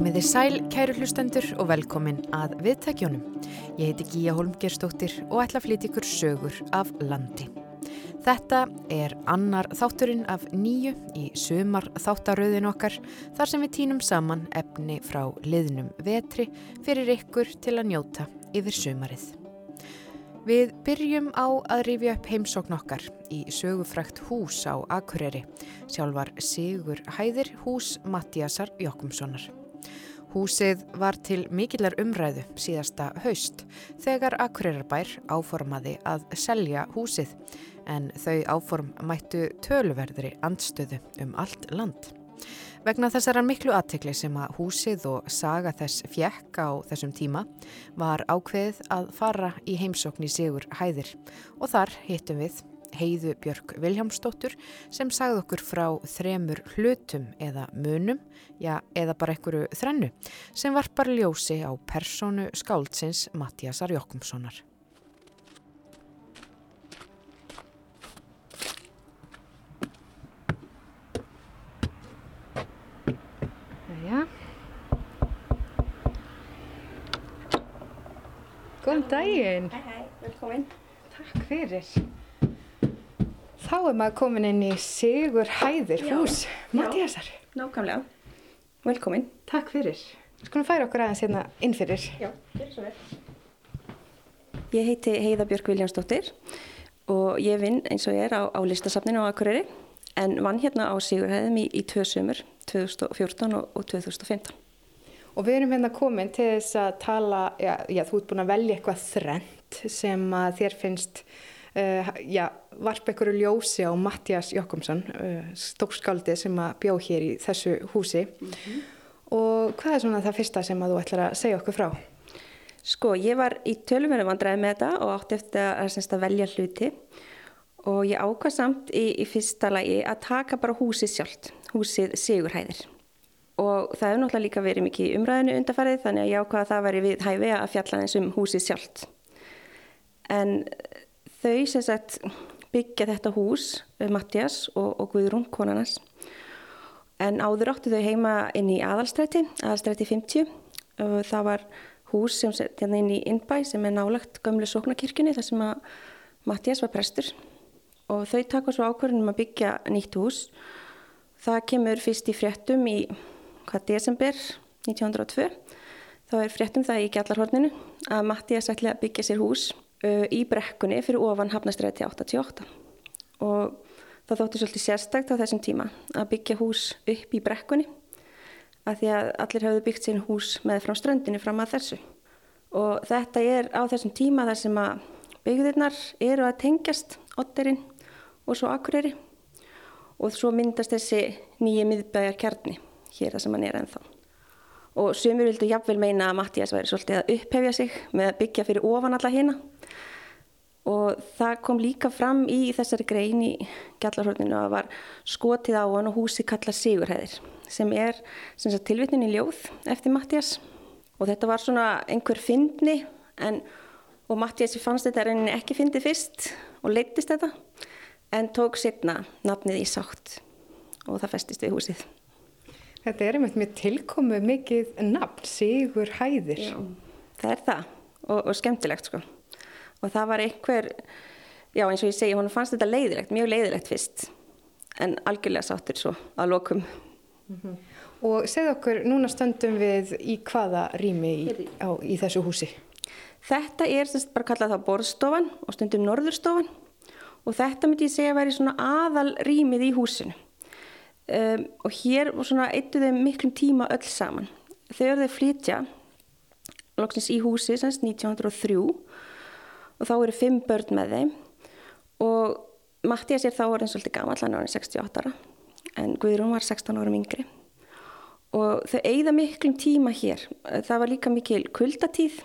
Komiði sæl, kæru hlustendur og velkomin að viðtækjónum. Ég heiti Gíja Holmgerstóttir og ætla að flytja ykkur sögur af landi. Þetta er annar þátturinn af nýju í sumar þáttaröðin okkar þar sem við týnum saman efni frá liðnum vetri fyrir ykkur til að njóta yfir sumarið. Við byrjum á að rifja upp heimsókn okkar í sögufrækt hús á Akureyri, sjálfar Sigur Hæðir hús Mattiasar Jokkumssonar. Húsið var til mikillar umræðu síðasta haust þegar Akureyrarbær áformaði að selja húsið en þau áform mættu töluverðri andstöðu um allt land. Vegna þessara miklu aðtekli sem að húsið og saga þess fjekk á þessum tíma var ákveðið að fara í heimsókn í Sigur Hæðir og þar hittum við Heiðu Björg Viljámsdóttur sem sagði okkur frá þremur hlutum eða munum, já eða bara einhverju þrennu sem varpar ljósi á personu skáldsins Mattiasar Jokkumssonar. Góðan daginn. Hæ, hæ, velkomin. Takk fyrir. Þá er maður komin inn í Sigur Hæðir hús Mattiasar. Nákvæmlega. Velkomin. Takk fyrir. Skulum færa okkur aðeins hérna inn fyrir. Já, fyrir svo vel. Ég heiti Heiða Björk Viljánsdóttir og ég vinn eins og ég er á, á listasafninu á Akureyri en vann hérna á Sigurhæðum í, í tvö sumur, 2014 og, og 2015. Og við erum hérna komin til þess að tala, já, já þú ert búin að velja eitthvað þrent sem að þér finnst, uh, já, varpa einhverju ljósi á Mattias Jokkumsson, uh, stókskáldið sem að bjó hér í þessu húsi. Og hvað er svona það fyrsta sem að þú ætlar að segja okkur frá? Sko, ég var í tölumverðu vandræði með þetta og átti eftir að, að, semst að velja hluti og ég ákvað samt í, í fyrsta lagi að taka bara húsið sjálft, húsið Sigurhæðir. Og það hefur náttúrulega líka verið mikið umræðinu undarfarið þannig að ég ákvað að það væri við hæfi að fjalla eins um húsið sjálft. En þau sem sagt byggja þetta hús, Mattias og, og Guðrún, konarnas, en áður áttu þau heima inn í aðalstræti, aðalstræti 50 og það var hús sem sett hérna inn í Innbæ sem er nálagt gömlu sóknarkirkjunni þar sem að Mattias var prestur. Og þau taka svo ákvörðunum að byggja nýtt hús. Það kemur fyrst í fréttum í hvað desember 1902 þá er fréttum það í Gjallarhorninu að Mattias ætla að byggja sér hús uh, í brekkunni fyrir ofan Hafnastræti 88 og það þótti svolítið sérstakt á þessum tíma að byggja hús upp í brekkunni að því að allir hafðu byggt sín hús með frá ströndinu fram að þessu. Og þetta er á þessum tíma þar sem að byggðirnar eru að tengjast Otterinn og svo Akureyri og svo myndast þessi nýju miðbæjar kjarni hér þar sem hann er ennþá. Og sumur vildu jafnvel meina að Mattias væri svolítið að upphefja sig með að byggja fyrir ofan alla hérna og það kom líka fram í þessari grein í gjallarhörninu að var skotið á hann og húsi kalla Sigurhæðir sem er tilvitnin í ljóð eftir Mattias og þetta var svona einhver fyndni en og Mattias fannst þetta reyninni ekki fyndi fyrst og leittist þetta en tók setna nafnið í sátt og það festist við húsið. Þetta er einmitt með tilkomu mikið nafn, Sigur Hæðir. Já, það er það og, og skemmtilegt sko og það var einhver, já eins og ég segi, hún fannst þetta leiðilegt, mjög leiðilegt fyrst en algjörlega sáttur svo að lokum. Og segð okkur, núna stöndum við í hvaða rými í, á, í þessu húsi? Þetta er semst bara kallað það borðstofan og stundum norðurstofan og þetta myndi ég segja að væri svona aðal rýmið í húsinu. Um, og hér eittu þau miklum tíma öll saman. Þegar þau flytja loksins í húsi semst 1903 og þá eru fimm börn með þeim og Mattias er þá orðin svolítið gammal, hann er orðin 68 ára en Guðrún var 16 árum yngri og þau eigða miklum tíma hér. Það var líka mikil kuldatíð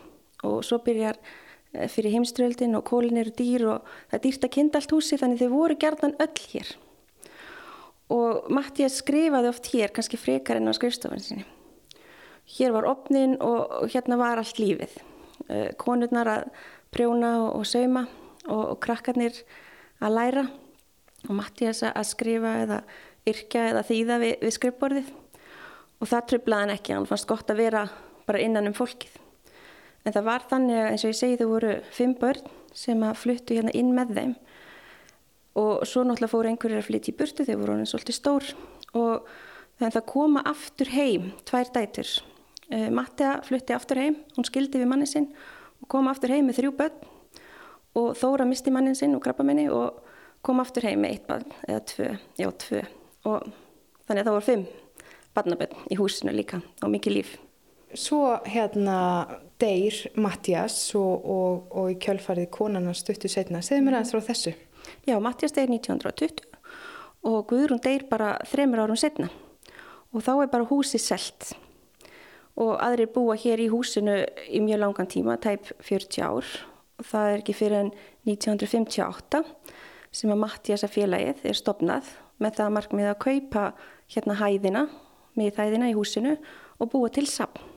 og svo byrjar eh, fyrir heimströldin og kólin eru dýr og það dýrt að kynna allt húsi þannig þau voru gerðan öll hér. Og Mattias skrifaði oft hér, kannski frekar enn á skrifstofan sinni. Hér var opnin og, hérna var allt lífið. Eh, Konurnar að prjóna og, sauma og, og krakkarnir að læra og Mattias að skrifa eða yrkja eða þýða við, við skrifborðið. Og það tröflaði hann ekki, hann fannst gott að vera bara innan um fólkið. En það var þannig að eins og ég segi þau voru fimm börn sem að fluttu hérna inn með þeim og svo náttúrulega fóru einhverjir að flytja í burtu, þeir voru hann svolítið stór og þannig að það koma aftur heim, tvær dætur. Uh, Mattea flutti aftur heim, hún skildi við manni sinn og kom aftur heim með þrjú börn og Þóra misti mannin sinn og grabba minni og kom aftur heim með eitt barn eða tvö, já tvö og þannig að það voru fimm barnabönn í húsinu líka og mikið líf. Svo hérna deyr Mattias og, og, og í kjölfarið konana stuttu setna. Segð mér aðeins frá þessu. Já, Mattias deyr 1920 og Guðrún deyr bara þremur árum setna og þá er bara húsi selt. Og aðrir búa hér í húsinu í mjög langan tíma, tæp 40 ár. Og það er ekki fyrir en 1958 sem að Mattiasa félagið er stopnað með það markmið að kaupa hérna hæðina, miðhæðina í húsinu og búa til sapn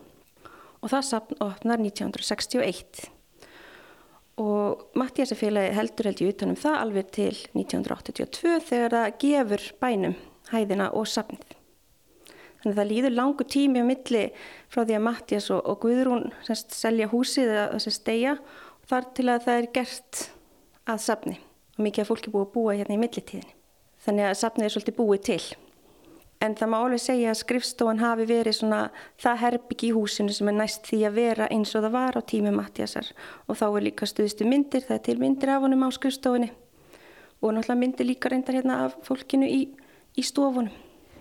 og það sapn opnar 1961 og Mattiasa félagið heldur held í utanum það alveg til 1982 þegar það gefur bænum hæðina og sapnið. Þannig að það líður langu tími á milli frá því að Mattias og, og Guðrún semst, selja húsið eða stegja þar til að það er gert að sapni og mikið að fólki búið að búa hérna í millitíðinni. Þannig að sapnið er svolítið búið til. En það má alveg segja að skrifstofan hafi verið svona það herbyggi í húsinu sem er næst því að vera eins og það var á tími Mattiasar og þá er líka stuðstu myndir, það er til myndir af honum á skrifstofunni og náttúrulega myndir líka reyndar hérna af fólkinu í, í stofunum.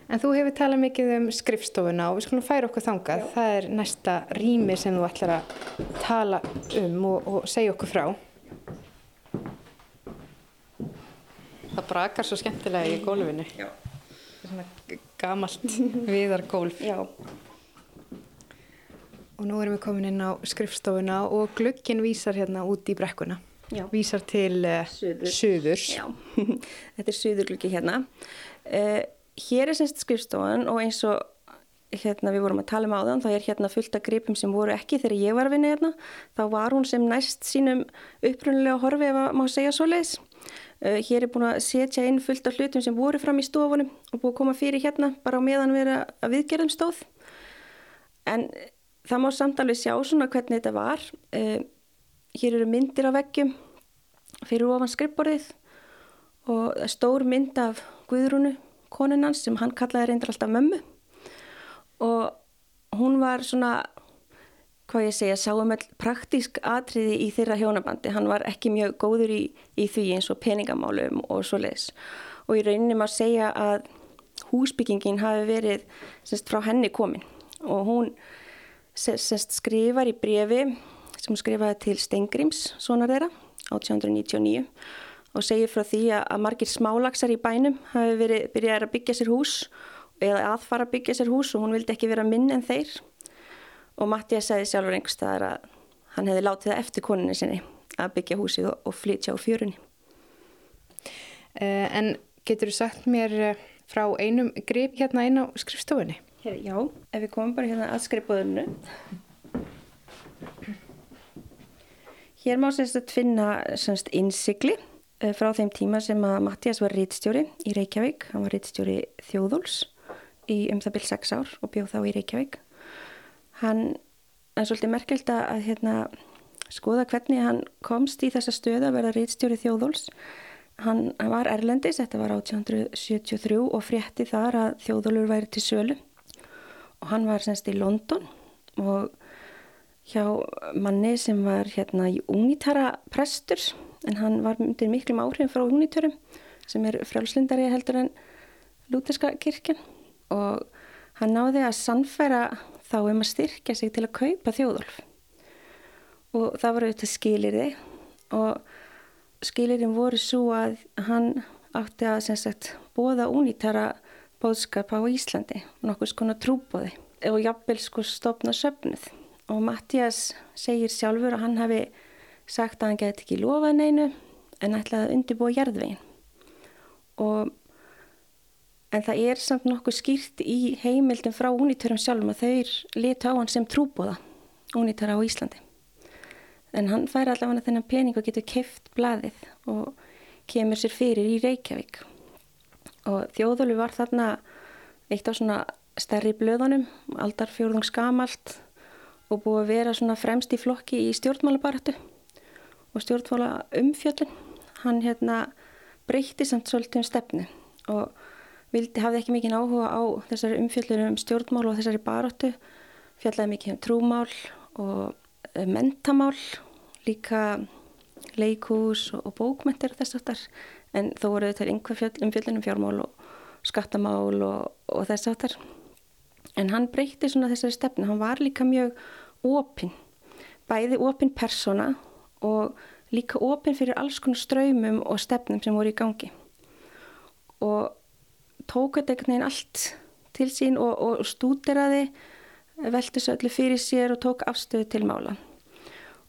En þú hefur talað mikið um skrifstofuna og við skulum færa okkur þangað. Já. Það er næsta rými sem þú ætlar að tala um og, og segja okkur frá. Það brakar svo skemmtilega í gólfinu. Já. Er svona gamalt viðargólf. Já. Og nú erum við komin inn á skrifstofuna og glöggin vísar hérna út í brekkuna. Já. Vísar til uh, suðurs. Já, þetta er suðurglöggi hérna. Uh, hér er semst skrifstofan og eins og hérna við vorum að tala um á þann, þá er hérna fullt af gripum sem voru ekki þegar ég var að vinna hérna, þá var hún sem næst sínum upprunnilega horfi ef að má segja svo leiðis. Uh, hér er búin að setja inn fullt af hlutum sem voru fram í stofunum og búin að koma fyrir hérna bara á meðan vera að viðgerðum stóð. En það má samt alveg sjá svona hvernig þetta var. Uh, hér eru myndir á veggjum fyrir ofan skrippborðið og stór mynd af Guðrúnu konunans sem hann kallaði reyndir alltaf mömmu og hún var svona hvað ég segja, sáum all praktísk atriði í þeirra hjónabandi. Hann var ekki mjög góður í, í því eins og peningamálum og svo leiðis og í rauninni maður segja að húsbyggingin hafi verið semst, frá henni komin. Og hún semst, skrifar í brefi sem skrifaði til Stengrims, sonar þeirra 1899 og segir frá því að margir smálagsar í bænum hafi verið byrjað að byggja sér hús eða aðfara að byggja sér hús og hún vildi ekki vera minn en þeir og Mattias segði sjálfur einhver staðar að hann hefði látið það eftir koninni sinni að byggja húsið og, og flytja á fjörunni. Uh, en getur þú sagt mér eh, frá einum grip hérna einn á skrifstofunni? Hér, já, ef við komum bara hérna að skrifbóðinu. Hér má semst að finna semst innsikli Eh, frá þeim tíma sem að Mattias var rítstjóri í Reykjavík, hann var rítstjóri þjóðúls í um það byrj 6 ár og bjóð þá í Reykjavík. Hann er svolítið merkelt að hérna, skoða hvernig hann komst í þessa stöðu að vera rítstjóri þjóðúls. Hann, var erlendis, þetta var 1873 og frétti þar að þjóðúlur væri til sölu og hann var semst í London og hjá manni sem var hérna í unitara prestur en hann var undir miklum áhrifin frá uniturum sem er frjálslindari heldur en lúterska kirkjan og hann náði að sannfæra þá um að styrkja sig til að kaupa þjóðolf og það var auðvitað skilirði og skilirðin voru svo að hann átti að sagt, bóða unítara bóðskap á Íslandi nokkuð skona trúbóði og jafnvel sko stopna söfnuð. Og Mattias segir sjálfur að hann hafi sagt að hann geti ekki lofað neinu en ætlaði að undirbúa jarðvegin og en það er samt nokkuð skýrt í heimildin frá únitörum sjálfum að þeir leta á hann sem trúbóða únitöra á Íslandi en hann fær allavega þennan pening og getur keft blaðið og kemur sér fyrir í Reykjavík og þjóðölu var þarna eitt á svona stærri blöðunum, aldar fjórðung skamalt og búið að vera svona fremst í flokki í stjórnmálabaratu og stjórnmála umfjöllun. Hann hérna breytti samt svolítið um stefnu og vildi, hafði ekki mikið áhuga á þessari umfjöllunum um stjórnmál og þessari baratu. Fjallaði mikið um trúmál og eh, mentamál, líka leikús og bókmentir þess aftar en þó voru þetta einhver umfjöllunum fjármál og skattamál og, og þess aftar. En hann breytti svona þessari stefnu, hann var líka mjög opinn, bæði opinn persóna og líka opinn fyrir alls konar ströymum og stefnum sem voru í gangi. Og tók þetta einhvern veginn allt til sín og, og stúderaði, velti svo öllu fyrir sér og tók afstöðu til mála.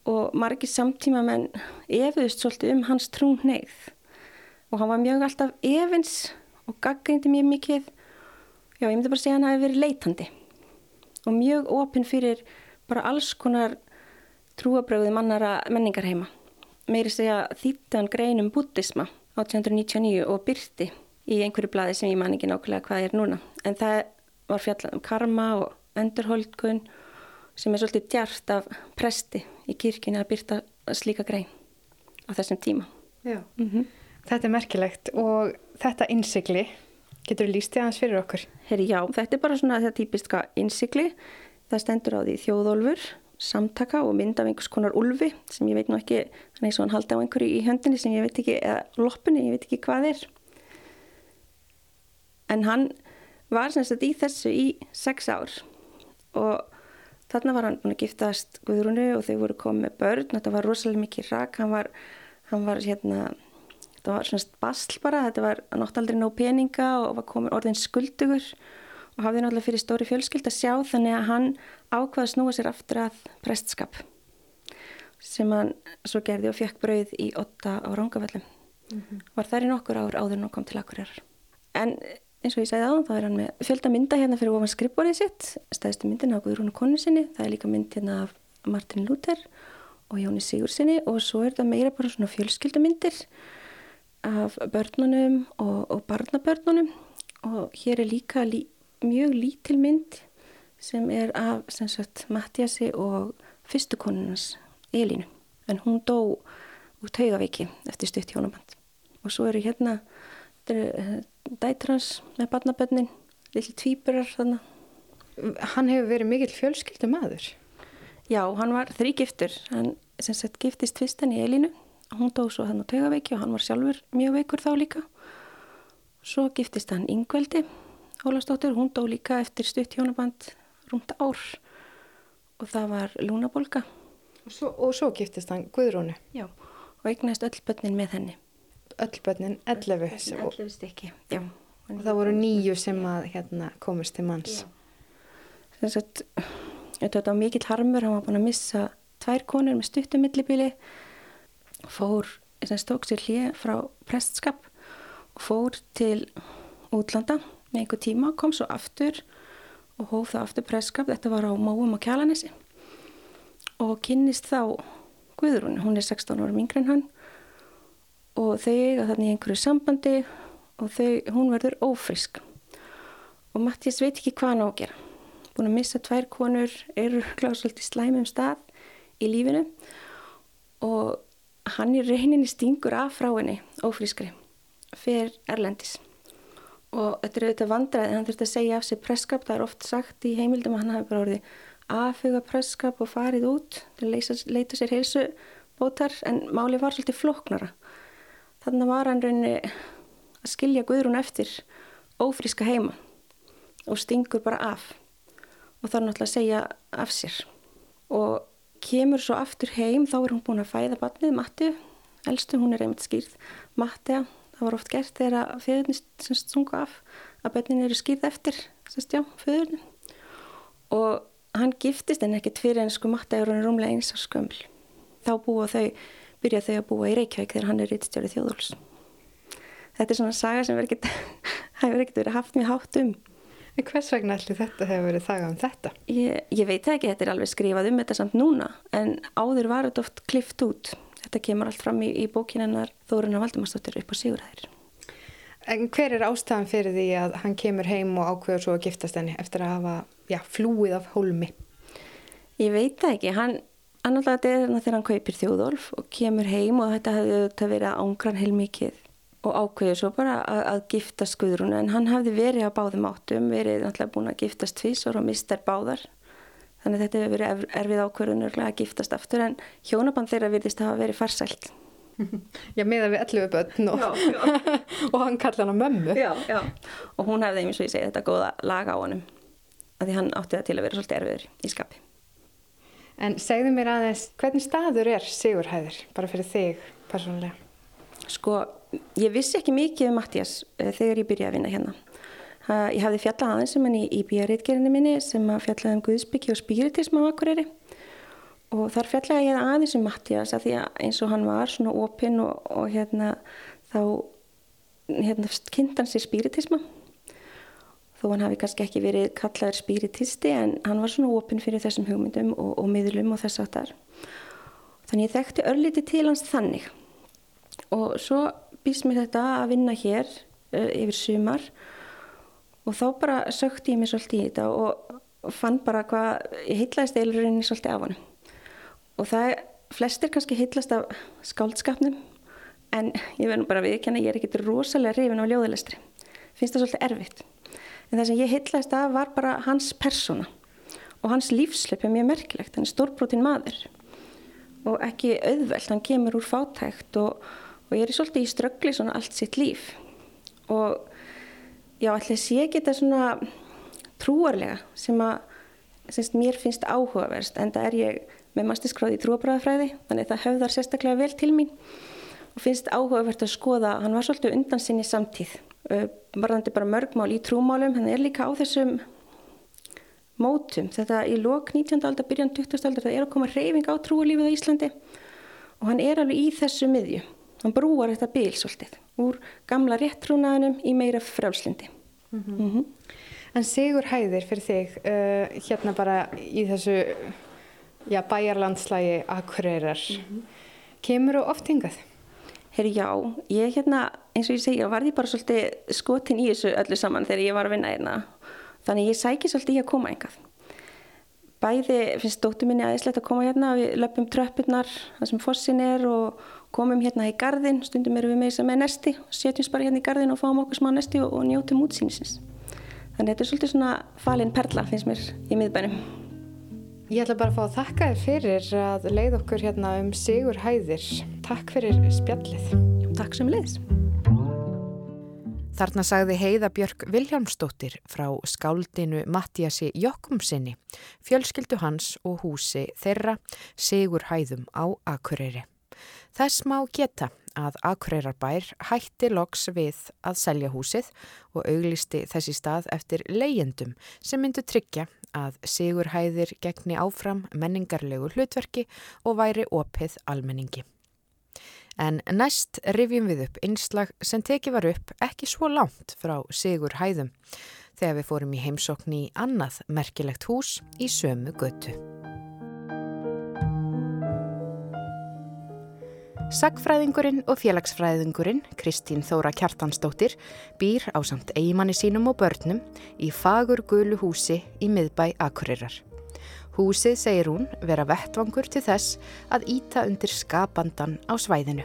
Og margir samtíma menn efuðust svolítið um hans trún neyð og hann var mjög alltaf efins og gaggrindi mjög mikið já, ég myndi bara segja hann að það hefur verið leitandi og mjög opinn fyrir bara alls konar trúabröðum mannara menningarheima. Meiri segja þýttan greinum buddhisma 1899 og byrti í einhverju bladi sem ég man ekki nákvæmlega hvað er núna. En það var fjallað um karma og endurholdkun sem er svolítið djart af presti í kirkina að byrta slíka grein á þessum tíma. Já, mm -hmm. þetta er merkilegt og þetta innsikli Getur þú líst því aðeins fyrir okkur? Herri, já, þetta er bara svona þetta típiska innsikli. Það stendur á því þjóðólfur, samtaka og mynd af einhvers konar ulfi sem ég veit nú ekki, hann er eins og hann haldi á einhverju í höndinni sem ég veit ekki, eða loppinni, ég veit ekki hvað er. En hann var sem sagt í þessu í sex ár. Og þarna var hann búin að giftast Guðrúnu og þau voru komið með börn, þetta var rosalega mikið rak, hann var, hann var hérna þetta var svona basl bara, þetta var náttúrulega nóg peninga og var komin orðin skuldugur og hafði náttúrulega fyrir stóri fjölskyld að sjá þannig að hann ákvaði að snúa sér aftur að prestskap sem hann svo gerði og fekk brauð í otta á Rángavellum mm -hmm. var þær í nokkur ár áður og kom til akkurir en eins og ég segði á þá er hann með fjölda mynda hérna fyrir ofan skrippborðið sitt. Stæðstu myndin á Guðrúnu konu sinni það er líka mynd hérna af Martin Luther og Jóni Sigur sinni og svo er það meira bara svona fjölskyldumyndir af börnunum og, og barnabörnunum. Og hér er líka lí, mjög lítil mynd sem er af sem sagt, Mattiasi og fyrstukonunans Elínu. En hún dó úr taugaveiki eftir stutt hjónaband. Og svo eru hérna er, dætrans með barnabörnin lill tvíburar þannig Hann hefur verið mikill fjölskyldu maður Já, hann var þrýgiftur hann sem sagt giftist tvistan í Elínu. Hún dó svo hann á tegaveiki og hann var sjálfur mjög veikur þá líka. Svo giftist hann Yngveldi Ólastóttur, hún dó líka eftir stutt hjónaband rúmt ár. Og það var lúnabolga og svo, og svo giftist hann Guðrónu já, og eignast öll börnin með henni öll börnin, 11 11 stykki, já. Og það voru nýju sem að hérna, komist til manns. Þess að þetta var mikill harmur hann var búin að missa tvær konur með stuttumillibili fór, þess að tók sér hlið frá prestskap og fór til útlanda með einhver tíma, kom svo aftur og hóf það aftur prestskap, þetta var á Móum og Kjalanesi og kynnist þá Guðrún, hún er 16 ára mingre en hann og þau eiga þannig einhverju sambandi og þau, hún verður ófrisk og Mattias veit ekki hvað hann á að gera. Búin að missa tvær konur eru gláðsvöld í slæmum stað í lífinu. Og hann í reyninni stingur af frá henni ófrískri fyrir Erlendis. Og þetta er auðvitað vandraði hann þurfti að segja af sig presskap það er oft sagt í heimildum að hann hafi bara orðið aðfuga presskap og farið út til að leita sér heilsu bótar en máli var svolítið floknara þannig var hann reyni að skilja Guðrún eftir ófríska heima og stingur bara af. Og er náttúrulega að segja af sér. Og kemur svo aftur heim þá er hún búin að fæða barnið Matti, elstu hún er einmitt skýrð Matti, það var oft gert þegar fjöðurnist sunga af að börnin eru skýrð eftir fjöðurnin og hann giftist en ekkert fyrir en sko Matti er hún rúmlega eins á skömml þá búa þau, byrja þau að búa í Reykjavík þegar hann er rittstjórið þjóðúls þetta er svona saga sem verður ekkert verið haft mjög hátt um En hvers vegna allir þetta hefur verið þagað um þetta? Ég, ég veit ekki, þetta er alveg skrifað um þetta samt núna, en áður var þetta oft klift út. Þetta kemur allt fram í, í bókinennar Þóruna Valdimarsdóttir upp á Sigurðæðir. En hver er ástæðan fyrir því að hann kemur heim og ákveður svo að giftast henni eftir að hafa já, flúið af hólmi? Ég veit það ekki, hann annarlega þetta er þarna þegar hann kaupir þjóðolf og kemur heim og þetta hefði þetta verið að ángran heilmikið og ákveður svo bara að, að giftast Guðrún en hann hefði verið á báðum áttum, verið náttúrulega búin að giftast tvísor og mistar báðar þannig að þetta hefur verið erfið ákveður að giftast aftur en hjónaband þeirra virðist að hafa verið farsælt Já, meða við 11 börn og, og hann kalla hann á mömmu. Já, já. Og hún hefði, eins og ég segi, þetta góða laga á honum. Því hann átti það til að vera svolítið erfiður í skapi. En segðu mér aðeins, hvernig staður er Sigurhæður, bara fyrir þig persónulega? Sko, ég vissi ekki mikið um Mattias uh, þegar ég byrjaði að vinna hérna. Ég hafði fjallað aðeins sem um hann í, í bíaritgerinu minni sem að fjallaði um Guðsbyggi og spiritism á Akureyri og þar fjallaði ég aðeins um Mattias að því að eins og hann var svona opinn og, og hérna þá hérna, kynnt hann sér spiritisma þó hann hafi kannski ekki verið kallaður spiritisti en hann var svona opinn fyrir þessum hugmyndum og, og miðlum og þess aftar þannig ég þekkti örliti til hans þannig. Og svo býst mér þetta að vinna hér uh, yfir sumar. Og þá bara sökti ég mér svolítið í þetta og, fann bara hvað ég heitlaðist eilurinn svolítið af hann og það er flestir kannski heitlast af skáldskapnum en ég verður bara að viðkjanna ég er ekkert rosalega hrifin á ljóðalestri. Finnst það svolítið erfitt en það sem ég heitlast af var bara hans persóna. Og hans lífslöp er mjög merkilegt. Hann er stórbrotin maður. Og ekki auðvelt, hann kemur úr fátækt og, og ég er svolítið í ströggli svona allt sitt líf. Og já, allir sé ekki þetta svona trúarlega sem að semst, mér finnst áhugaverst en það er ég með mastisgráði í trúabræðafræði þannig að það höfðar sérstaklega vel til mín. Og finnst áhugavert að skoða hann var svolítið undan sinni samtíð varðandi bara mörgmál í trúmálum hann er líka á þessum mótum þetta í lok 19. aldar, byrjan 20. aldar það er að koma reyfing á trúalífið á Íslandi og hann er alveg í þessu miðju hann brúar þetta bíl svolítið úr gamla réttrúnaðinum í meira frálslindi mm -hmm. mm -hmm. En Sigur Hæðir fyrir þig uh, hérna bara í þessu já, bæjarlandslægi Akureyrar. Mm -hmm. Kemur þú oft hingað? Herri, já, ég hérna, eins og ég segja, var ég bara svolítið skotin í þessu öllu saman þegar ég var að vinna hérna. Þannig ég sæki svolítið í að koma hingað. Bæði finnst dóttu minni aðeinslegt að koma hérna, við löpum tröppurnar, það sem fossin er og komum hérna í gardin, stundum erum við með þess að með nesti, setjum bara hérna í gardin og fáum okkur smá nesti og, og njótum útsýnisins. Þannig þetta er svolítið svona falin perla finnst mér í miðbænum. Ég ætla bara að fá að þakka þér fyrir að leið okkur hérna um Sigur Hæðir. Takk fyrir spjallið. Takk sem leiðs. Þarna sagði Heiða Björk Viljámsdóttir frá skáldinu Mattiasi Jokkumsinni, fjölskyldu hans og húsi þeirra Sigur Hæðum á Akureyri. Þess má geta að Akureyrarbær hætti loks við að selja húsið og auglisti þessi stað eftir leyendum sem myndu tryggja að Sigurhæðir gegni áfram menningarlegu hlutverki og væri opið almenningi. En næst rifjum við upp einslag sem teki var upp ekki svo langt frá Sigurhæðum þegar við fórum í heimsokni í annað merkilegt hús í sömu götu. Sagfræðingurinn og félagsfræðingurinn Kristín Þóra Kjartansdóttir býr á samt eigimanni sínum og börnum í fagur gulu húsi í miðbæ Akureyrar. Húsið segir hún vera vettvangur til þess að íta undir skapandan á svæðinu.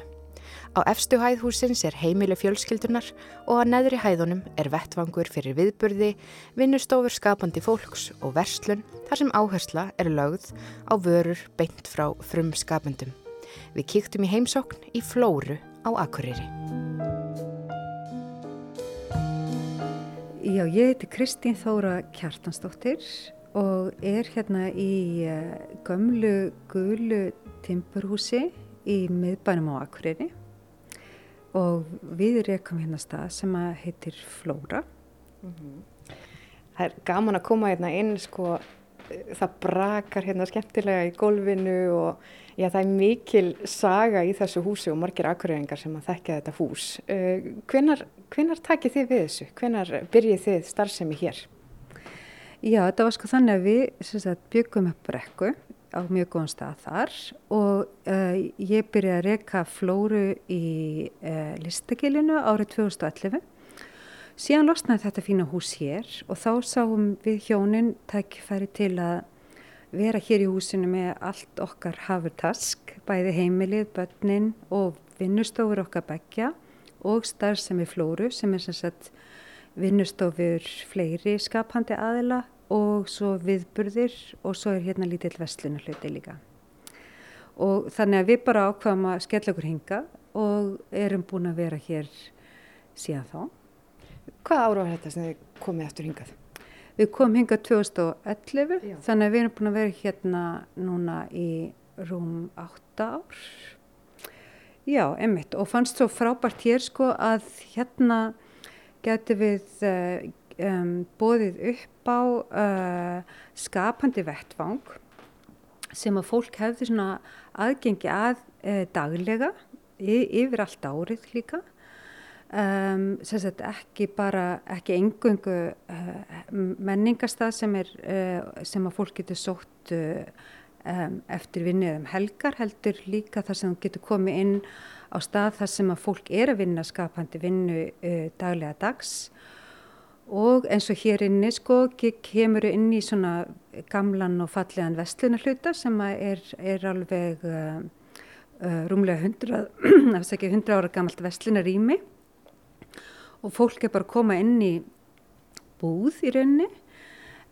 Á efstu hæð húsins er heimilu fjölskyldunar og á neðri hæðunum er vettvangur fyrir viðburði, vinnustofur skapandi fólks og verslun þar sem áhersla er lögð á vörur beint frá frum skapandum. Við kíktum í heimsókn í Flóru á Akureyri. Já, ég heiti Kristín Þóra Kjartansdóttir og er hérna í eh, gömlu gulu timburhúsi í miðbænum á Akureyri og við rekum hérna stað sem heitir Flóra. Mm -hmm. Það er gaman að koma hérna inn sko það brakar hérna skemmtilega í gólfinu og já, það er mikil saga í þessu húsi og margir akureyringar sem að þekkja þetta hús. Uh, hvenar, hvenar takir þið við þessu? Hvenar byrjið þið starfsemi hér? Já, þetta var sko þannig að við sagt, byggum upp brekku á mjög góðan stað þar og uh, ég byrjaði að reyka flóru í uh, listakilinu árið 2011 Síðan losnaði þetta fína hús hér og þá sáum við hjónin tækifæri til að vera hér í húsinu með allt okkar hafurtask, bæði heimilið, börnin og vinnustofur okkar begja og starfsemi flóru sem er sem sagt vinnustofur fleiri skapandi aðila og svo viðburðir og svo er hérna lítill vestlunarhluti líka. Og þannig að við bara ákvaðum að skella okkur hinga og erum búin að vera hér síðan þá. Hvað ára var þetta sem þið komið eftir hingað? Við komum hingað 2011 Já. þannig að við erum búin að vera hérna núna í rúm 8 ár. Já, emmitt og fannst svo frábært hér sko að hérna getur við uh, um, bóðið upp á uh, skapandi vettvang sem að fólk hefði svona aðgengi að uh, daglega yfir allt árið líka um, sagt, ekki bara ekki engungu uh, menningastað sem, er, uh, sem að fólk getur sótt uh, um, eftir vinnið um helgar heldur líka þar sem getur komið inn á stað þar sem að fólk er að vinna skapandi vinnu daglega dags. Og eins og hér inni sko kemur inn í svona gamlan og fallegan vestlunarhluta sem er, er alveg rúmlega 100, 100 ára gammalt vestlunarými og fólk er bara að koma inn í búð í rauninni.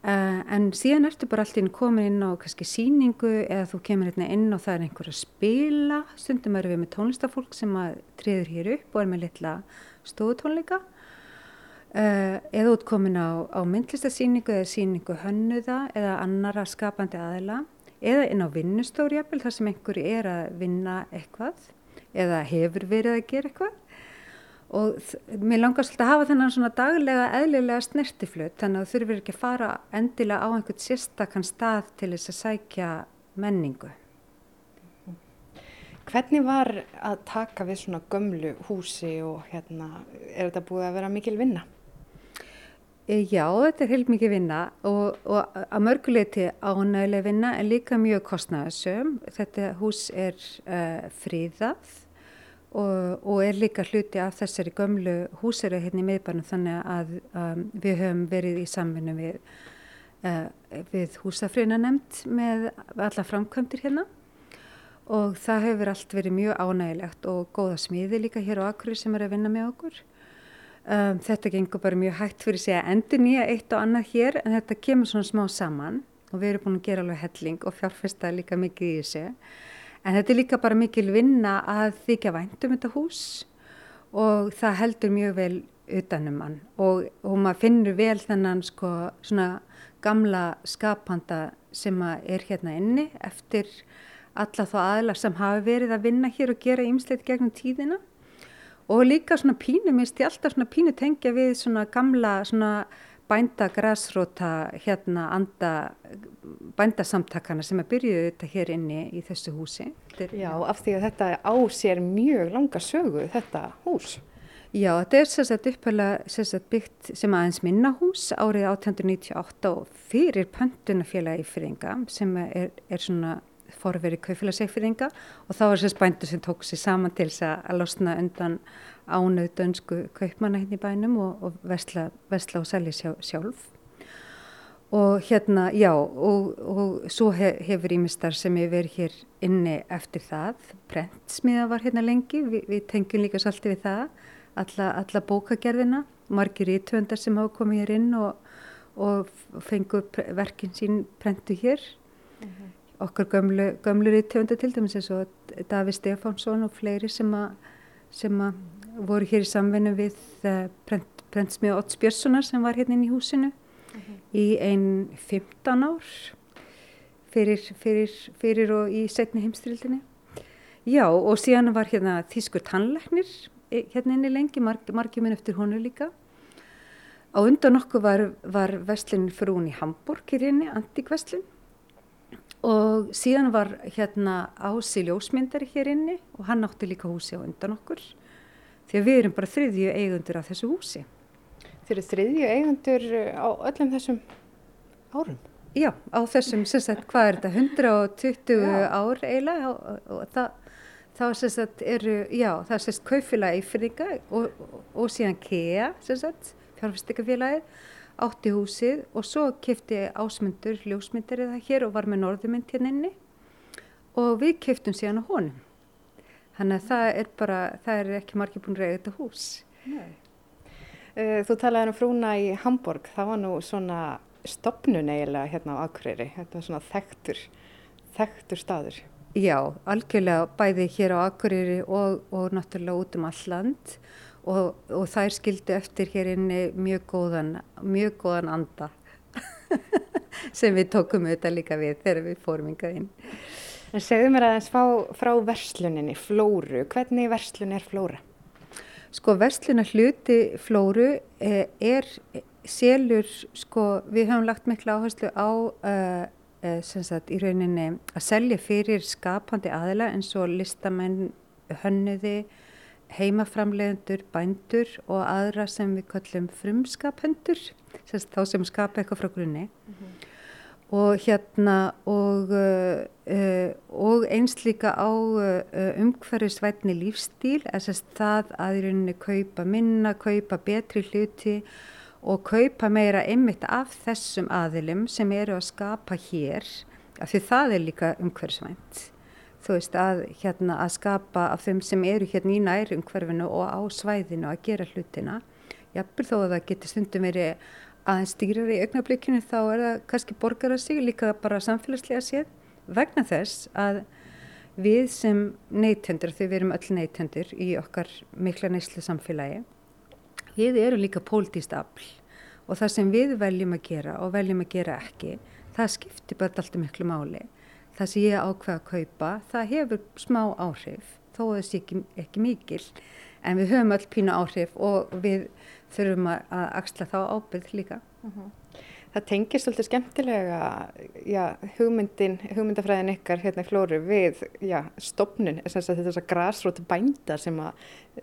Uh, en síðan ertu bara alltaf inn komin inn á kannski síningu eða þú kemur hérna inn og það er einhver að spila. Stundum erum við með tónlistafólk sem að triður hér upp og er með litla stóðutónleika uh, eða út komin á, á myndlistasíningu eða síningu hönnuða eða annara skapandi aðila. Eða inn á vinnustórjafil þar sem einhver er að vinna eitthvað eða hefur verið að gera eitthvað og mér langar svolítið að hafa þennan svona daglega eðlilega snertiflut þannig að þú þurfir ekki að fara endilega á einhvern sérstakann stað til þess að sækja menningu. Hvernig var að taka við svona gömlu húsi og hérna, er þetta búið að vera mikil vinna? E, já, þetta er heil mikið vinna og, og að mörguleiti ánægileg vinna en líka mjög kostnæðasum. Þetta hús er uh, fríðað og, og er líka hluti af þessari gömlu húsera hérna í miðbarnum þannig að um, við höfum verið í samvinnu við, uh, við húsafrýna nefnd með alla framkvæmdir hérna og það hefur allt verið mjög ánægilegt og góða smiði líka hér á Akkurir sem er að vinna með okkur. Um, þetta gengur bara mjög hægt fyrir sig að endur nýja eitt og annað hér en þetta kemur svona smá saman og við erum búin að gera alveg helling og fjárfesta líka mikið í þessu. En þetta er líka bara mikil vinna að þykja væntum þetta hús og það heldur mjög vel utanum hann. Og, og maður finnur vel þennan sko svona gamla skapanda sem er hérna inni eftir alla þá aðlar sem hafi verið að vinna hér og gera ýmsleit gegnum tíðina. Og líka svona pínu, ég alltaf svona pínu tengja við svona gamla svona bænda græsróta hérna anda bændasamtakana sem að byrjuðu þetta hér inni í þessu húsi. Já, af því að þetta á sér mjög langa sögu, þetta hús. Já, þetta er sérstaklega upphæfla byggt sem aðeins minna hús árið 1898 og fyrir pöntunafélagi fyrringa sem er, er svona forveri kaufélagsegfyrringa og þá var sérst bændur sem tók sér saman til þess að losna undan ánöð dönsku kaupmanna hérna í bænum og, og vesla, vesla og selja sjá, sjálf. Og hérna, já, og, og svo hef, hefur ímistar sem hefur verið hér inni eftir það. Prentsmiða var hérna lengi, Vi, við tengjum líka svolítið við það, alla, alla bókagerðina, margir ítöndar sem hafa komið hér inn og, og fengu verkin sín prentu hér. Mm -hmm. Okkar gömlu, gömlu ítöndar til dæmis eins og Daví Stefánsson og fleiri sem að voru hér í samvinnu við uh, prent, prentsmiða Otts Björnssonar sem var hérna inn í húsinu uh -huh. í einn 15 ár fyrir, fyrir, fyrir og í setni heimstrildinni. Já og síðan var hérna Þískur tannleiknir hérna inni lengi, marg, margir minn eftir honu líka. Á undan okkur var, var vestlinn frún í Hamburg hér inni, Antikvestlinn og síðan var hérna Ási Ljósmyndari hér inni og hann átti líka húsi á undan okkur því að við erum bara þriðju eigundur af þessu húsi. Þeir eru þriðju eigundur á öllum þessum árum? Já, á þessum, sem sagt, hvað er þetta, 120 já. ár eiginlega og, það, þá sem sagt eru, já, það er sem sagt kaufila eifringa og, og, og síðan KEA, sem sagt, fjárfæstikafélagið, átti húsið og svo kefti ásmundur ljósmyndir eða hér og var með norðumynd hérna inni og við keftum síðan á honum. Þannig að það er bara, það er ekki margir búin að reyða þetta hús. Nei. Eh, þú talaði um frúna í Hamburg, það var nú svona stopnun eiginlega hérna á Akureyri, þetta var svona þekktur, þekktur staður. Já, algjörlega bæði hér á Akureyri og, og náttúrulega út um all land og, og þær skildi eftir hér inni mjög góðan, mjög góðan anda sem við tókum auðvitað líka við þegar við fórum yngað inn. En segðu mér aðeins frá, frá versluninni, Flóru. Hvernig verslun er Flóra? Sko versluna hluti Flóru eh, er selur, sko við höfum lagt miklu áherslu á uh, sagt, í rauninni að selja fyrir skapandi aðila eins og listamenn, hönnuði, heimaframlegendur, bændur og aðra sem við kallum frumskapendur, þá sem skapa eitthvað frá grunni. Mm -hmm og hérna og, uh, og eins líka á uh, umhverfisvætni lífstíl, þess að það að í rauninni kaupa minna, kaupa betri hluti og kaupa meira ymmit af þessum aðilum sem eru að skapa hér, af því það er líka umhverfisvænt. Þú veist að, hérna, að skapa af þeim sem eru hérna í næri umhverfinu og á svæðinu að gera hlutina. Jafnvel þó að það getur stundum verið aðeins stýrar í augnablikinu þá er það kannski borgar að sig líka bara samfélagslega séð vegna þess að við sem neytendur, þegar við erum öll neytendur í okkar mikla neyslu samfélagi, við erum líka pólitíst afl og það sem við veljum að gera og veljum að gera ekki, það skiptir bara alltaf miklu máli. Það sem ég ákveða að kaupa, það hefur smá áhrif, þó að það sé ekki, ekki mikil, en við höfum öll pínu áhrif og við þurfum að axla þá ábyrð líka. Uh mhm. -huh. Það tengir svolítið skemmtilega já, hugmyndin, hugmyndafræðin ykkar hérna í flóru við já, stopnun, þess að þetta er græsróti bænda sem að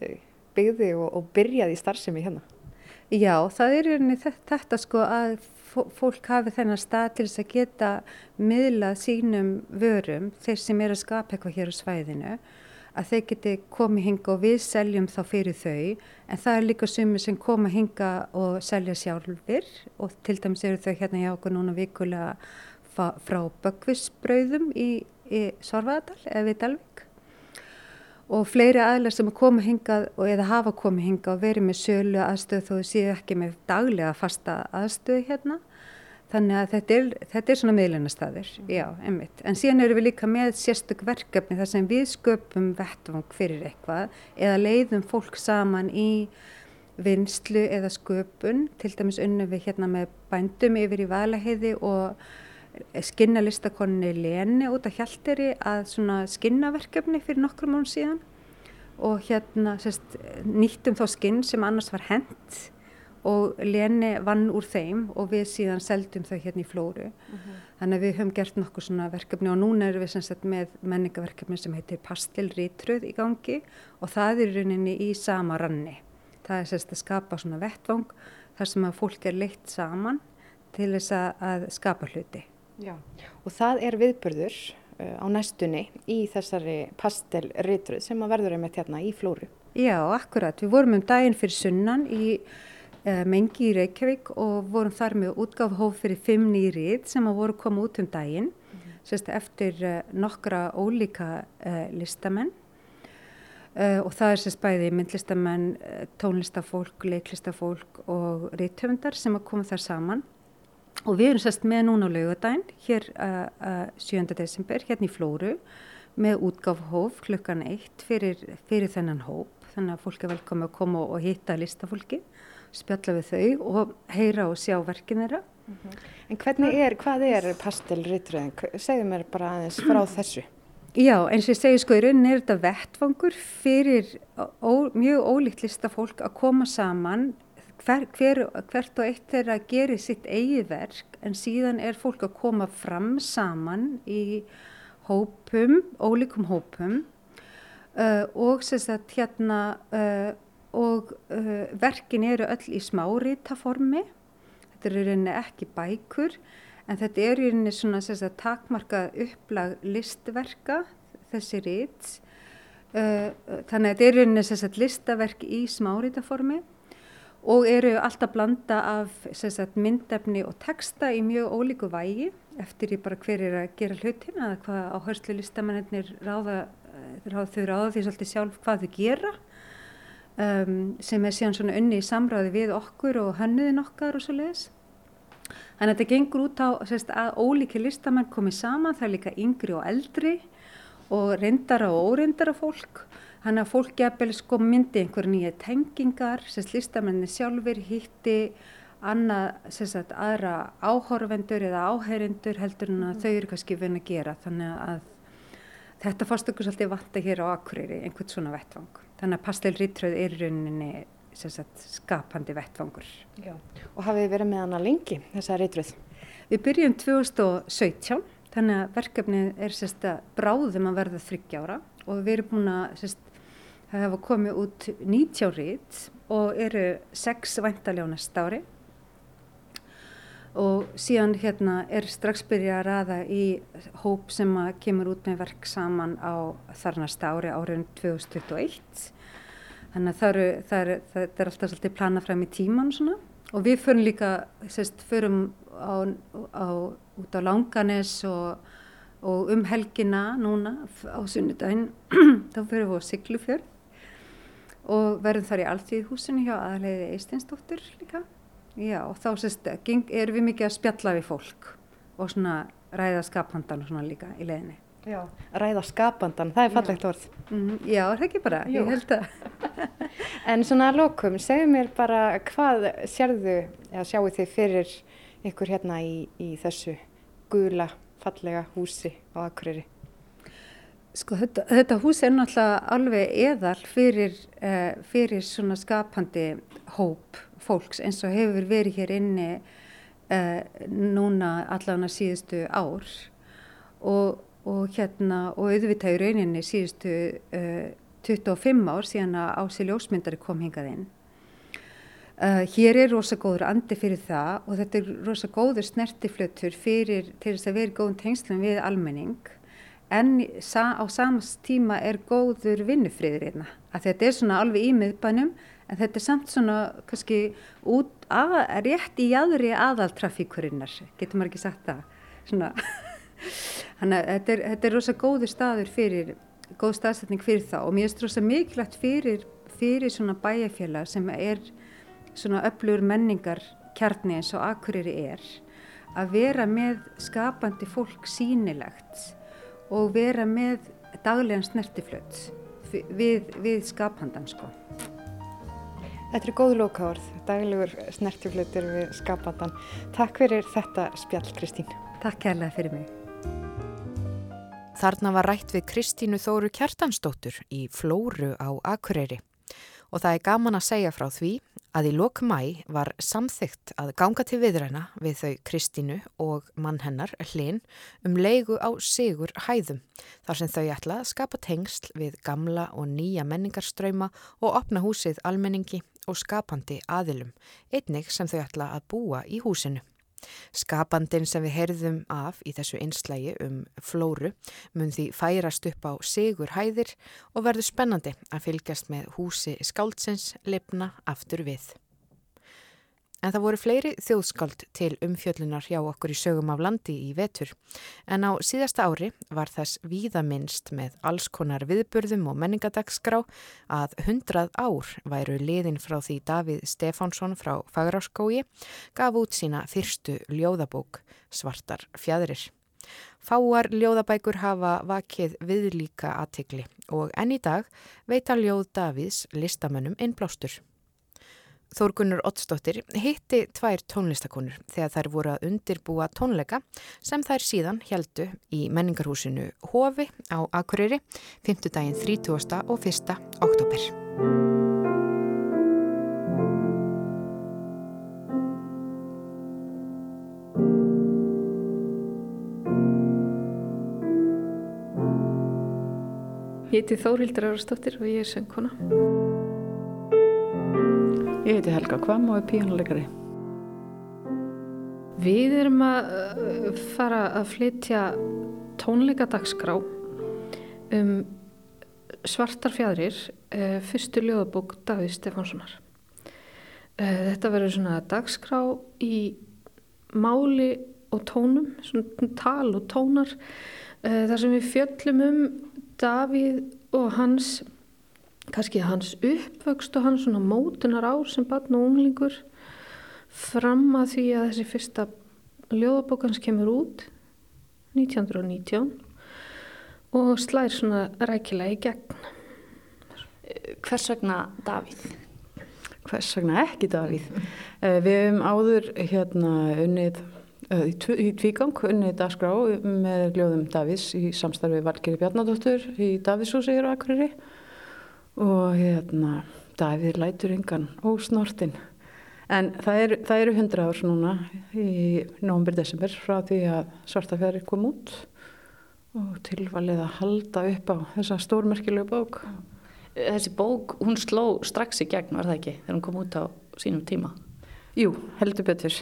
e, byggði og, og byrjaði í starfsemi hérna. Já, það er einni þetta sko að fólk hafi þennan stað til þess að geta miðlað sínum vörum, þeir sem er að skapa eitthvað hér á svæðinu að þeir geti komið hinga og við seljum þá fyrir þau en það er líka sumir sem koma hinga og selja sjálfur og til dæmis eru þau hérna hjá okkur núna vikulega frá Böggvisbröðum í, í Sorvaðadal eða við Dalvik og fleiri aðlar sem að koma hingað og eða hafa komið hinga og verið með sölu aðstöð þó séu ekki með daglega fasta aðstöðu hérna Þannig að þetta er, þetta er svona miðlunastæðir, mm. já, einmitt. En síðan eru við líka með sérstök verkefni þar sem við sköpum vettvang fyrir eitthvað eða leiðum fólk saman í vinslu eða sköpun, til dæmis unnum við hérna með bændum yfir í valaheiði og skinna listakonni Leni út af hjalderi að svona skinnaverkefni fyrir nokkrum mún síðan og hérna sérst, nýttum þá skinn sem annars var hent og Lene vann úr þeim og við síðan seldum þau hérna í Flóru. Uh. -huh. Þannig að við höfum gert nokkuð svona verkefni og núna erum við sagt, með menningaverkefni sem heitir Pastilrítröð í gangi og það er rauninni í sama ranni. Það er sérst að skapa svona vettvang þar sem að fólk er leitt saman til þess að skapa hluti. Já, og það er viðbörður uh, á næstunni í þessari pastelrítröð sem að verður einmitt hérna í Flóru. Já, akkurat. Við vorum um daginn fyrir sunnan í mengi í Reykjavík og vorum þar með útgáfhóf fyrir fimm nýrið sem að voru koma út um daginn mm -hmm. sérst, eftir uh, nokkra ólíka uh, listamenn og það er sérst bæði myndlistamenn, tónlistafólk, leiklistafólk og reythöfundar sem að koma þar saman og við erum sérst með núna á laugadaginn hér 7. desember hérna í Flóru með útgáfhóf klukkan eitt fyrir, fyrir þennan hóp þannig að fólk er velkomið að koma og hitta listafólki spjalla við þau og heyra og sjá verkin þeirra. Mm -hmm. En hvernig er, hvað er pastelritröðin? Segðu mér bara aðeins frá þessu. Já, eins og ég segi sko í rauninni er þetta vettfangur fyrir ó, mjög ólíkt lista fólk að koma saman hver, hver, hvert og eitt þeirra gerir sitt eigi verk en síðan er fólk að koma fram saman í hópum, ólíkum hópum uh, og sérstaklega hérna uh, og uh, verkin eru öll í smáritaformi. Þetta eru reyni ekki bækur en þetta eru reyni svona að takmarka upplag listverka þessi rít uh, þannig að þetta eru reyni listaverk í smáritaformi og eru alltaf blanda af sagt, myndefni og texta í mjög ólíku vægi eftir í bara hver er að gera hlutin eða hvað áherslu listamennir ráða, ráða þau ráða því svolítið sjálf hvað þau gera um, sem er síðan svona unni í samráði við okkur og hönnuðin okkar og svo leiðis. Þannig að þetta gengur út á sérst, að ólíki listamenn komið saman, það er líka yngri og eldri og reyndara og óreyndara fólk. Þannig að fólk gefur sko myndi einhverja nýja tengingar, sérst listamenni sjálfur hitti annað, sérst aðra áhorfendur eða áheyrendur heldur en að mm. þau eru kannski vinn að gera. Þannig að þetta fannst okkur svolítið vanta hér á Akureyri, einhvern svona vettvang. Þannig að pastelrítröð er rauninni sagt, skapandi vettvangur. Já. Og hafið þið verið með hana lengi, þessa reytruð? Við byrjum 2017, þannig að verkefnið er sérst, bráðum að verða þryggjára og við erum búin að hafa komið út 90 rít og eru 6 væntalega á næsta ári og síðan hérna er strax byrjað að ræða í hóp sem kemur út með verk saman á þar næsta ári árið 2021 Þannig að það eru, það eru, það er alltaf svolítið planað fram í tíman svona. Og við förum líka, sérst, förum á, á, út á Langanes og, og um helgina núna á sunnudaginn, þá förum við á Siglufjörð. Og verðum þar í Alþýðhúsinu hjá aðleiði Eisteinsdóttur líka. Já, þá sérst, erum við mikið að spjalla við fólk og svona ræða skaphandan og svona líka í leiðinni. Já, ræða skapandan, það er fallegt orð. Mm, já, það er ekki bara, Jú. ég held að. en svona að lokum, segðu mér bara hvað sérðu, eða sjáu þið fyrir ykkur hérna í, í þessu gula, fallega húsi á Akureyri? Sko þetta, þetta hús er náttúrulega alveg eðal fyrir, uh, fyrir svona skapandi hóp fólks eins og hefur verið hér inni uh, núna allavega síðustu ár og og hérna og auðvitað í rauninni síðustu uh, 25 ár síðan að Ási Ljósmyndari kom hingað inn. Uh, hér er rosa góður andi fyrir það og þetta er rosa góður snertiflötur fyrir til þess að vera góðum tengslum við almenning en sa, á samast tíma er góður vinnufriður einna. Þetta er svona alveg í miðbænum en þetta er samt svona kannski út að, rétt í aðri aðaltrafíkurinnar, getur maður ekki sagt það. Svona Þannig að þetta er, þetta er rosa góður staður fyrir, góð staðsetning fyrir það og mér finnst rosa mikilvægt fyrir, fyrir svona bæjarfélag sem er svona öflugur menningar kjarni eins og Akureyri er að vera með skapandi fólk sínilegt og vera með daglegan snertiflöt við, við skapandan sko. Þetta er góð lókaórð, daglegur snertiflötur við skapandan. Takk fyrir þetta spjall Kristín. Takk kærlega fyrir mig. Þarna var rætt við Kristínu Þóru Kjartansdóttur í Flóru á Akureyri og það er gaman að segja frá því að í lok mæ var samþygt að ganga til viðræna við þau Kristínu og mann hennar Hlinn um leigu á sigur hæðum þar sem þau ætla að skapa tengsl við gamla og nýja menningarströyma og opna húsið almenningi og skapandi aðilum, einnig sem þau ætla að búa í húsinu. Skapandin sem við heyrðum af í þessu einslægi um flóru mun því færast upp á sigur hæðir og verður spennandi að fylgjast með húsi skáldsins lifna aftur við. En það voru fleiri þjóðskáld til umfjöllunar hjá okkur í sögum af landi í vetur. En á síðasta ári var þess víðaminnst með alls konar viðburðum og menningadagsgrá að hundrað ár væru liðin frá því Davíð Stefánsson frá Fagráskói gaf út sína fyrstu ljóðabók Svartar fjæðrir. Fáar ljóðabækur hafa vakið viðlíka aðtikli og enn í dag veita ljóð Davíðs listamönnum innblástur. Þórgunnur Ottsdóttir hitti tvær tónlistakonur þegar þær voru að undirbúa tónleika sem þær síðan heldu í menningarhúsinu Hofi á Akureyri 5. daginn 30. og 1. oktober. Ég heiti Þórildur Árastóttir og ég er söngkona. Ég heiti Helga Kvam og er píjónuleikari. Við erum að uh, fara að flytja tónleikadagsgrá um svartar fjadrir, uh, fyrstu ljóðabók Davíð Stefánssonar. Uh, þetta verður svona dagskrá í máli og tónum, svona tal og tónar þar sem við fjöllum um Davíð og hans kannski hans uppvöxt og hans svona mótunar ár sem barn og unglingur fram að því að þessi fyrsta ljóðabókans kemur út 1919 og slær svona rækilega í gegn. Hvers vegna Davíð? Hvers vegna ekki Davíð? Uh, við hefum áður hérna unnið uh, í, tv í tvígang unnið dagskrá með ljóðum Davíðs í samstarfi Valgeri Bjarnadóttur í Davíðshúsi hér á Akureyri og hérna Davíð lætur yngan ósnortin. En það eru, það eru 100 árs núna í nógumber-desember frá því að Svartafjari kom út og tilvalið að halda upp á þessa stórmerkilegu bók. Þessi bók, hún sló strax í gegn, var það ekki, þegar hún kom út á sínum tíma? Jú, heldur betur.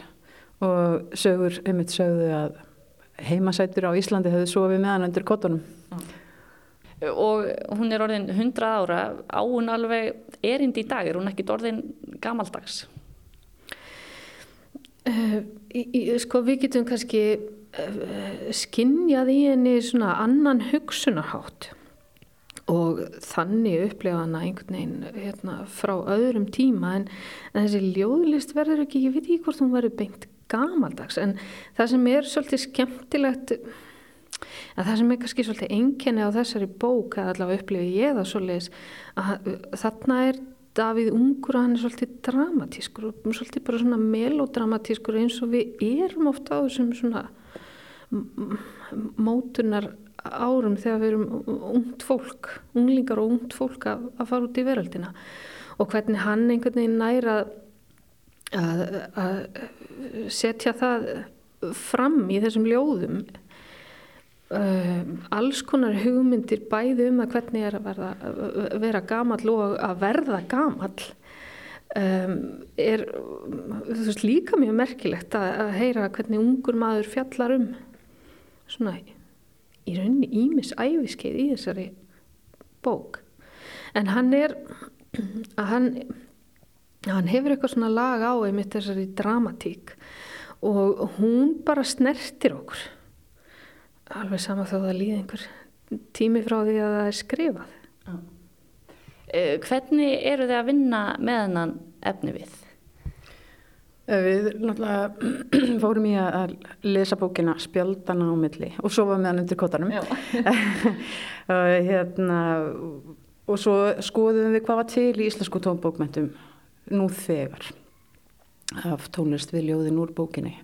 Og sögur, einmitt sögðu að heimasætur á Íslandi hefði sofið með hann undir kottunum. Og hún er orðin 100 ára, á hún alveg erind í dag, er hún ekki orðin gamaldags? Uh, í, í, sko við getum kannski uh, skinnjað í henni svona annan hugsunarhátt. Og þannig upplefa hana einhvern veginn hérna, frá öðrum tíma. En, en þessi ljóðlist verður ekki, ég veit ekki hvort hún verður beint gamaldags. En það sem er svolítið skemmtilegt að það sem er kannski svolítið enkenni á þessari bók að allavega upplifi ég það svolítið að þarna er Davíð ungur að hann er svolítið dramatískur og svolítið bara svona melodramatískur eins og við erum ofta á þessum svona mótunar árum þegar við erum ungt fólk, unglingar og ungt fólk að, að fara út í veröldina. Og hvernig hann einhvern veginn næra að, að setja það fram í þessum ljóðum Um, alls konar hugmyndir bæði um að hvernig er að verða, vera gamall og að verða gamall. Um, er veist, líka mjög merkilegt að, að heyra hvernig ungur maður fjallar um svona í rauninni ímis æfiskeið í þessari bók. En hann er að hann, hann hefur eitthvað svona lag á einmitt þessari dramatík og hún bara snertir okkur alveg sama þó það líði einhver tími frá því að það er skrifað. Uh, hvernig eru þið að vinna með hennan efni við? Við náttúrulega fórum í að lesa bókina Spjaldana á milli og sofa með hann undir kottanum. hérna, og svo skoðum við hvað var til í íslensku tónbókmentum nú þegar af tónlist við ljóðin úr bókinni.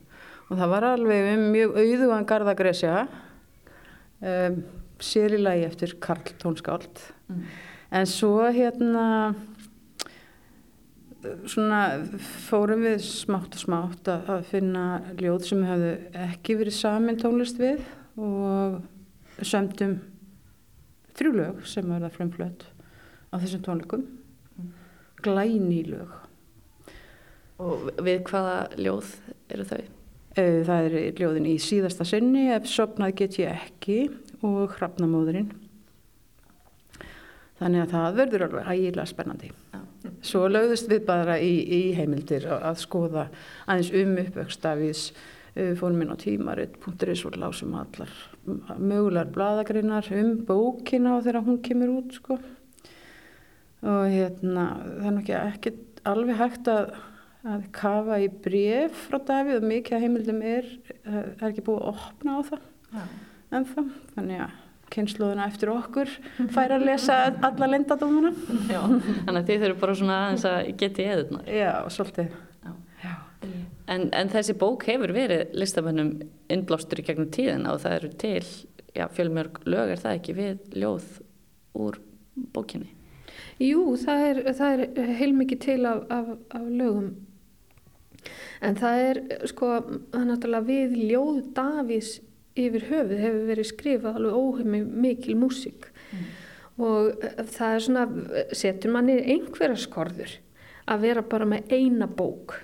Og það var alveg um mjög auðugan Garðagresja um, sér í lagi eftir Karl Tónskáld mm. en svo hérna svona fórum við smátt og smátt að, að finna ljóð sem hefðu ekki verið samin tónlist við og sömdum þrjú lög sem verða fremflött á þessum tónleikum mm. glæni lög Og við hvaða ljóð eru þau? Það er ljóðin í síðasta sinni, ef sopnað get ég ekki og hrafnamóðurinn. Þannig að það verður alveg ægilega spennandi. Ja. Svo lögðust við bara í, í heimildir að skoða aðeins um uppvöxtafís, fórum inn á tímaritt.is og lásum allar mögulegar bladagrinnar um bókina og þegar hún kemur út. Sko. Og hérna, það er nokkið ekki alveg hægt að að kafa í bref frá Davíð og mikið að heimildum er, það er ekki búið að opna á það ja. ennþá, þannig að kynsluðuna eftir okkur fær að lesa alla lendadómuna. Já, þannig að þið þurfum bara svona aðeins að geti eðurnar. Já, svolítið. Já. Já. En, en þessi bók hefur verið listamönnum innblástur í gegnum tíðina og það eru til, já, fjölmjörg lög er það ekki við ljóð úr bókinni? Jú, það er, það er heilmikið til af, af, af lögum En það er sko, það er náttúrulega við ljóð Davís yfir höfuð hefur verið skrifað alveg óheimi mikil músík mm. og það er svona, setur manni einhverja skorður að vera bara með eina bók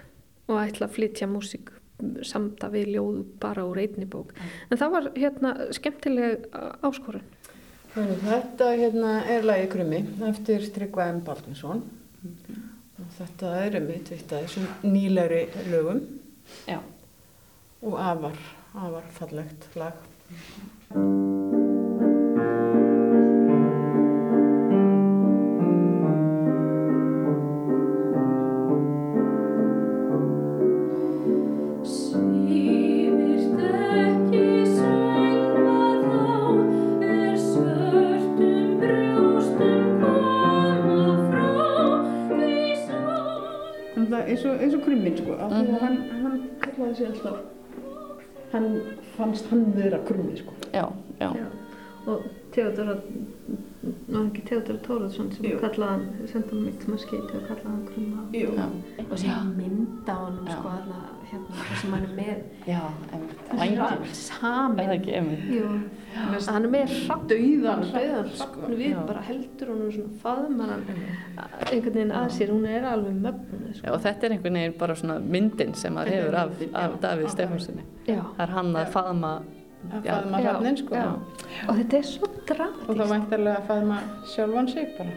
og ætla að flytja músík samt að við ljóðu bara úr einni bók. Mm. En það var hérna skemmtileg áskorun. Þetta hérna er lagi Krummi eftir Tryggva M. Baldinsson. Mm. Þetta er um eitt af þessum nýlegri lögum Já. og afar, afar fallegt lag. Fannst hann vera krummi sko. Já, já. og Theodora var ekki Theodora Tóraðsson sem kallaði hann, senda hann mitt maður skeiti og kallaði hann. Já, og síðan mynda á hann Já. sko þarna hérna það sem hann er með já, einmitt. Er að hann er með hrapp döðan sko. hrappn við Já. bara heldur hún svona faðmar einhvern veginn að sér, hún er alveg mögnuð Já, sko. og þetta er einhvern veginn bara svona myndin sem maður hefur af, af Davíð Stefánssoni. Já. Það er hann að faðma, Að faðma Já. hrafnin sko. Já. og þetta er svo Og þá væntarlega að faðma sjálfan sig bara.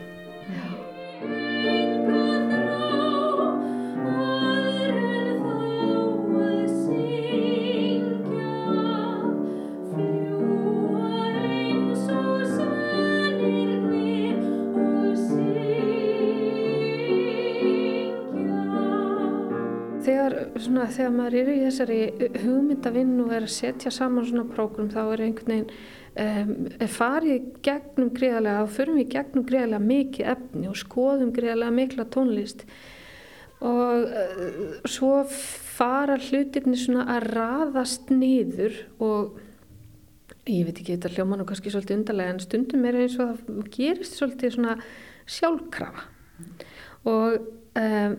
Svona, þegar maður er í þessari hugmyndavinn og er að setja saman svona prógrum þá er einhvern veginn um, farið gegnum greiðlega þá förum við gegnum greiðlega mikið efni og skoðum greiðlega mikla tónlist. Og uh, svo fara hlutirni svona að raðast niður og ég veit ekki, þetta hljóma nú kannski svolítið undarlega en stundum er eins og það gerist svolítið svona sjálfkrafa. Og um,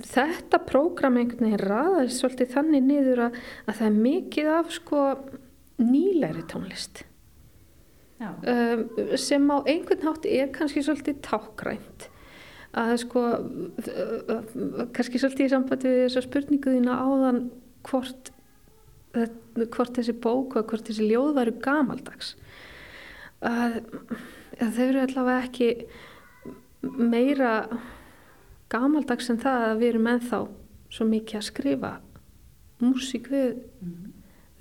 þetta prógram einhvern veginn raðast svolítið þannig niður að, að það er mikið af sko nýlegri tónlist. Um, sem á einhvern hátt er kannski svolítið tákrænt að sko kannski svolítið í sambandi við þessa spurningu þína áðan hvort, hvort þessi bók og hvort þessi ljóð væru gamaldags. Að, að þau eru allavega ekki meira gamaldags en það að við erum ennþá svo mikið að skrifa músík við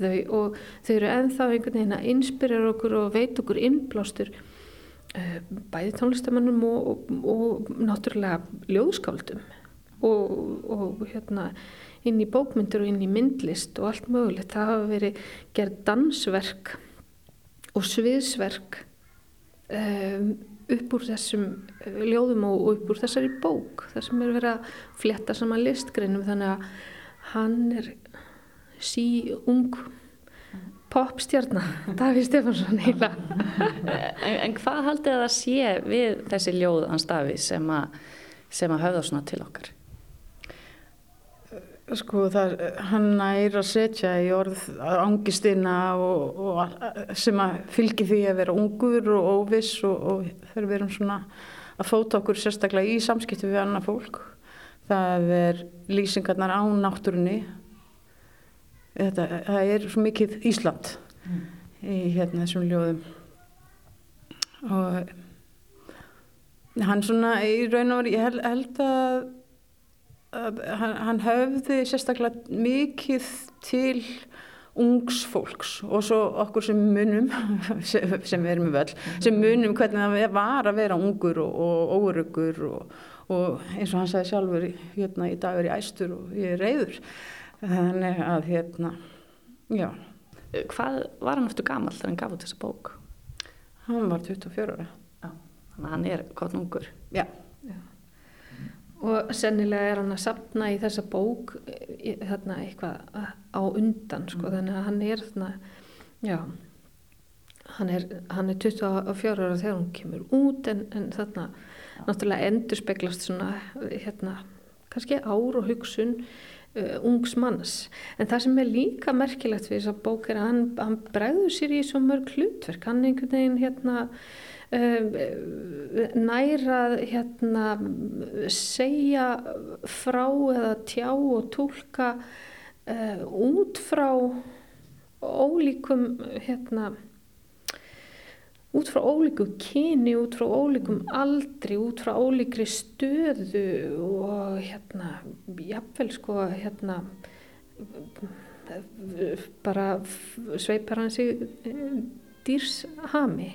þau og þau eru ennþá einhvern veginn að inspirera okkur og veit okkur innblástur uh, bæði tónlistamannum og, og, og náttúrulega ljóðskáldum og, og hérna inn í bókmyndir og inn í myndlist og allt mögulegt. Það hafa verið gerð dansverk og sviðsverk um, upp úr þessum eh, ljóðum og upp úr þessari bók þar sem er verið að fletta saman listgreinum þannig að hann er sí ung popstjarnar, Davíð Stefansson heila. En, en hvað haldið að það sé við þessi ljóð hans Davíð sem að, sem að höfða svona til okkar? Sko það, hann nær að setja í orð ángistina og, og sem að fylgi því að vera ungur og óviss og, og þegar við erum svona að fóta okkur sérstaklega í samskipti við annað fólk. Það er lýsingarnar á náttúrunni. Þetta, það er svo mikið Ísland í hérna þessum ljóðum. Og hann svona í raun og veru, ég held, að hann, hann höfði sérstaklega mikið til ungs fólks og svo okkur sem munum sem, sem erum við öll, sem munum hvernig það var að vera ungur og, og órugur og, og eins og hann sagði sjálfur hérna í dag er ég æstur og ég er reyður þannig að hérna já, Hvað var hann eftir gamall þegar hann gaf út þessa bók? hann var 24 ára. Þannig að hann er gott ungur. já, Og sennilega er hann að sapna í þessa bók í- þarna eitthvað á undan sko, þannig að hann er þarna, já, hann er, hann er 24 ára þegar hún kemur út en, en þarna náttúrulega endur speglast svona hérna, kannski ár og hugsun uh, ungs manns. En það sem er líka merkilegt við þessa bók er að hann, hann bregður sér í svo mörg hlutverk, hann einhvern veginn hérna nærað hérna segja frá eða tjá og tólka uh, út frá ólíkum hérna út frá ólíkum kyni, út frá ólíkum aldri, út frá ólíkri stöðu og hérna, jafnvel sko, hérna, bara sveipar hann sig eh, dýrshami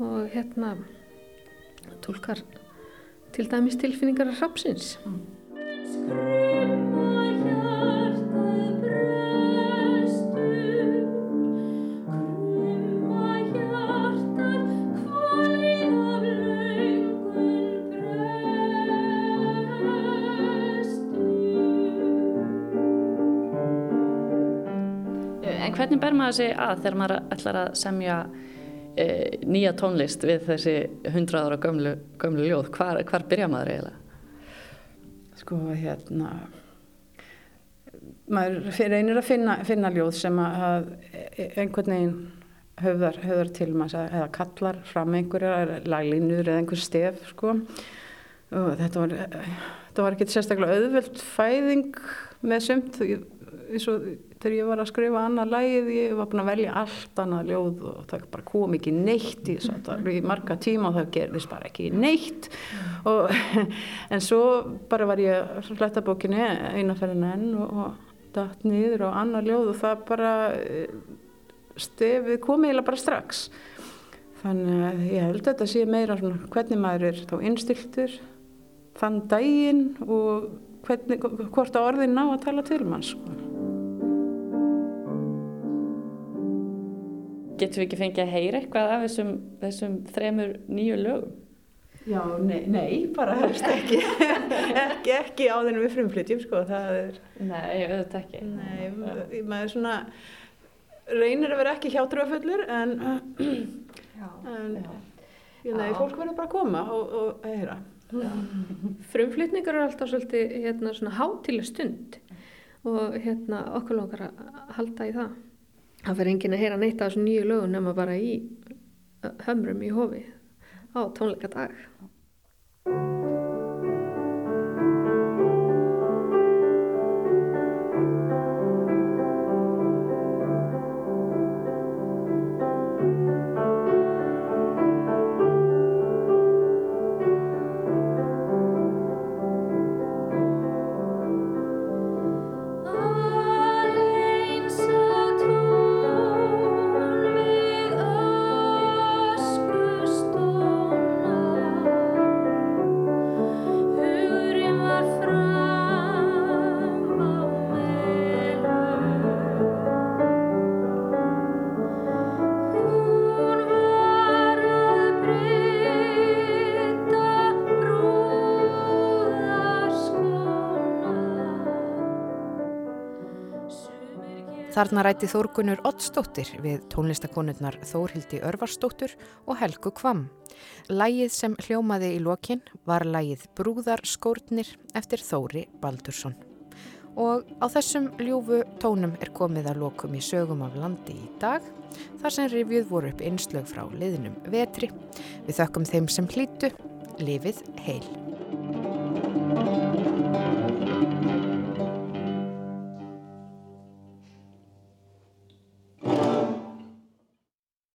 og hérna tólkar til dæmis tilfinningar af hrapsins. Brestur. En hvernig ber maður sig að þegar maður ætlar að semja e, nýja tónlist við þessi hundrað ára gömlu, gömlu ljóð? Hvar, hvar byrja maður eiginlega? Sko hérna maður reynir að finna, finna ljóð sem að, einhvern veginn höfðar, höfðar til maður eða kallar fram einhverja laglínur eða einhver stef sko og þetta var, var ekki sérstaklega auðvöld fæðing með sumt eins og þegar ég var að skrifa annað lægið, ég var búin að velja allt annað ljóð og það bara kom ekki neitt í, í marga tíma og það gerðist bara ekki neitt. Og, en svo bara var ég að fletta bókinni einaferðin enn og, og datt niður og annað ljóð og það bara stefið komið eiginlega bara strax. Þannig að ég held að þetta sé meira svona hvernig maður er þá innstiltur þann daginn og hvernig, hvort að orðin ná að tala til mann sko. Getur við ekki fengið að heyra eitthvað af þessum, þessum þremur nýju lögum? Já, nei, nei bara helst ekki. ekki, ekki á þennum við frumflytjum, sko, það er... Nei, auðvitað ekki. Nei, maður svona reynir að vera ekki hjátrúafullur, en, Já, en já. ég, nei, fólk verður bara að koma og, og að heyra. Frumflutningar eru alltaf svolítið hérna, svona hátileg stund og hérna, okkur langar að halda í það. Það fyrir enginn að heyra neitt af þessum nýju lögum nema bara í hömrum í hofi á tónleika dag. Þarna rætti Þórgunur Oddsdóttir við tónlistakonurnar Þórhildi Örvarsdóttur og Helgu Kvam. Lægið sem hljómaði í lokin var lægið Brúðarskórnir eftir Þóri Baldursson. Og á þessum ljúfu tónum er komið að lokum í sögum af landi í dag, þar sem rifjuð voru upp einslög frá liðnum vetri. Við þökkum þeim sem hlýtu, lifið heil.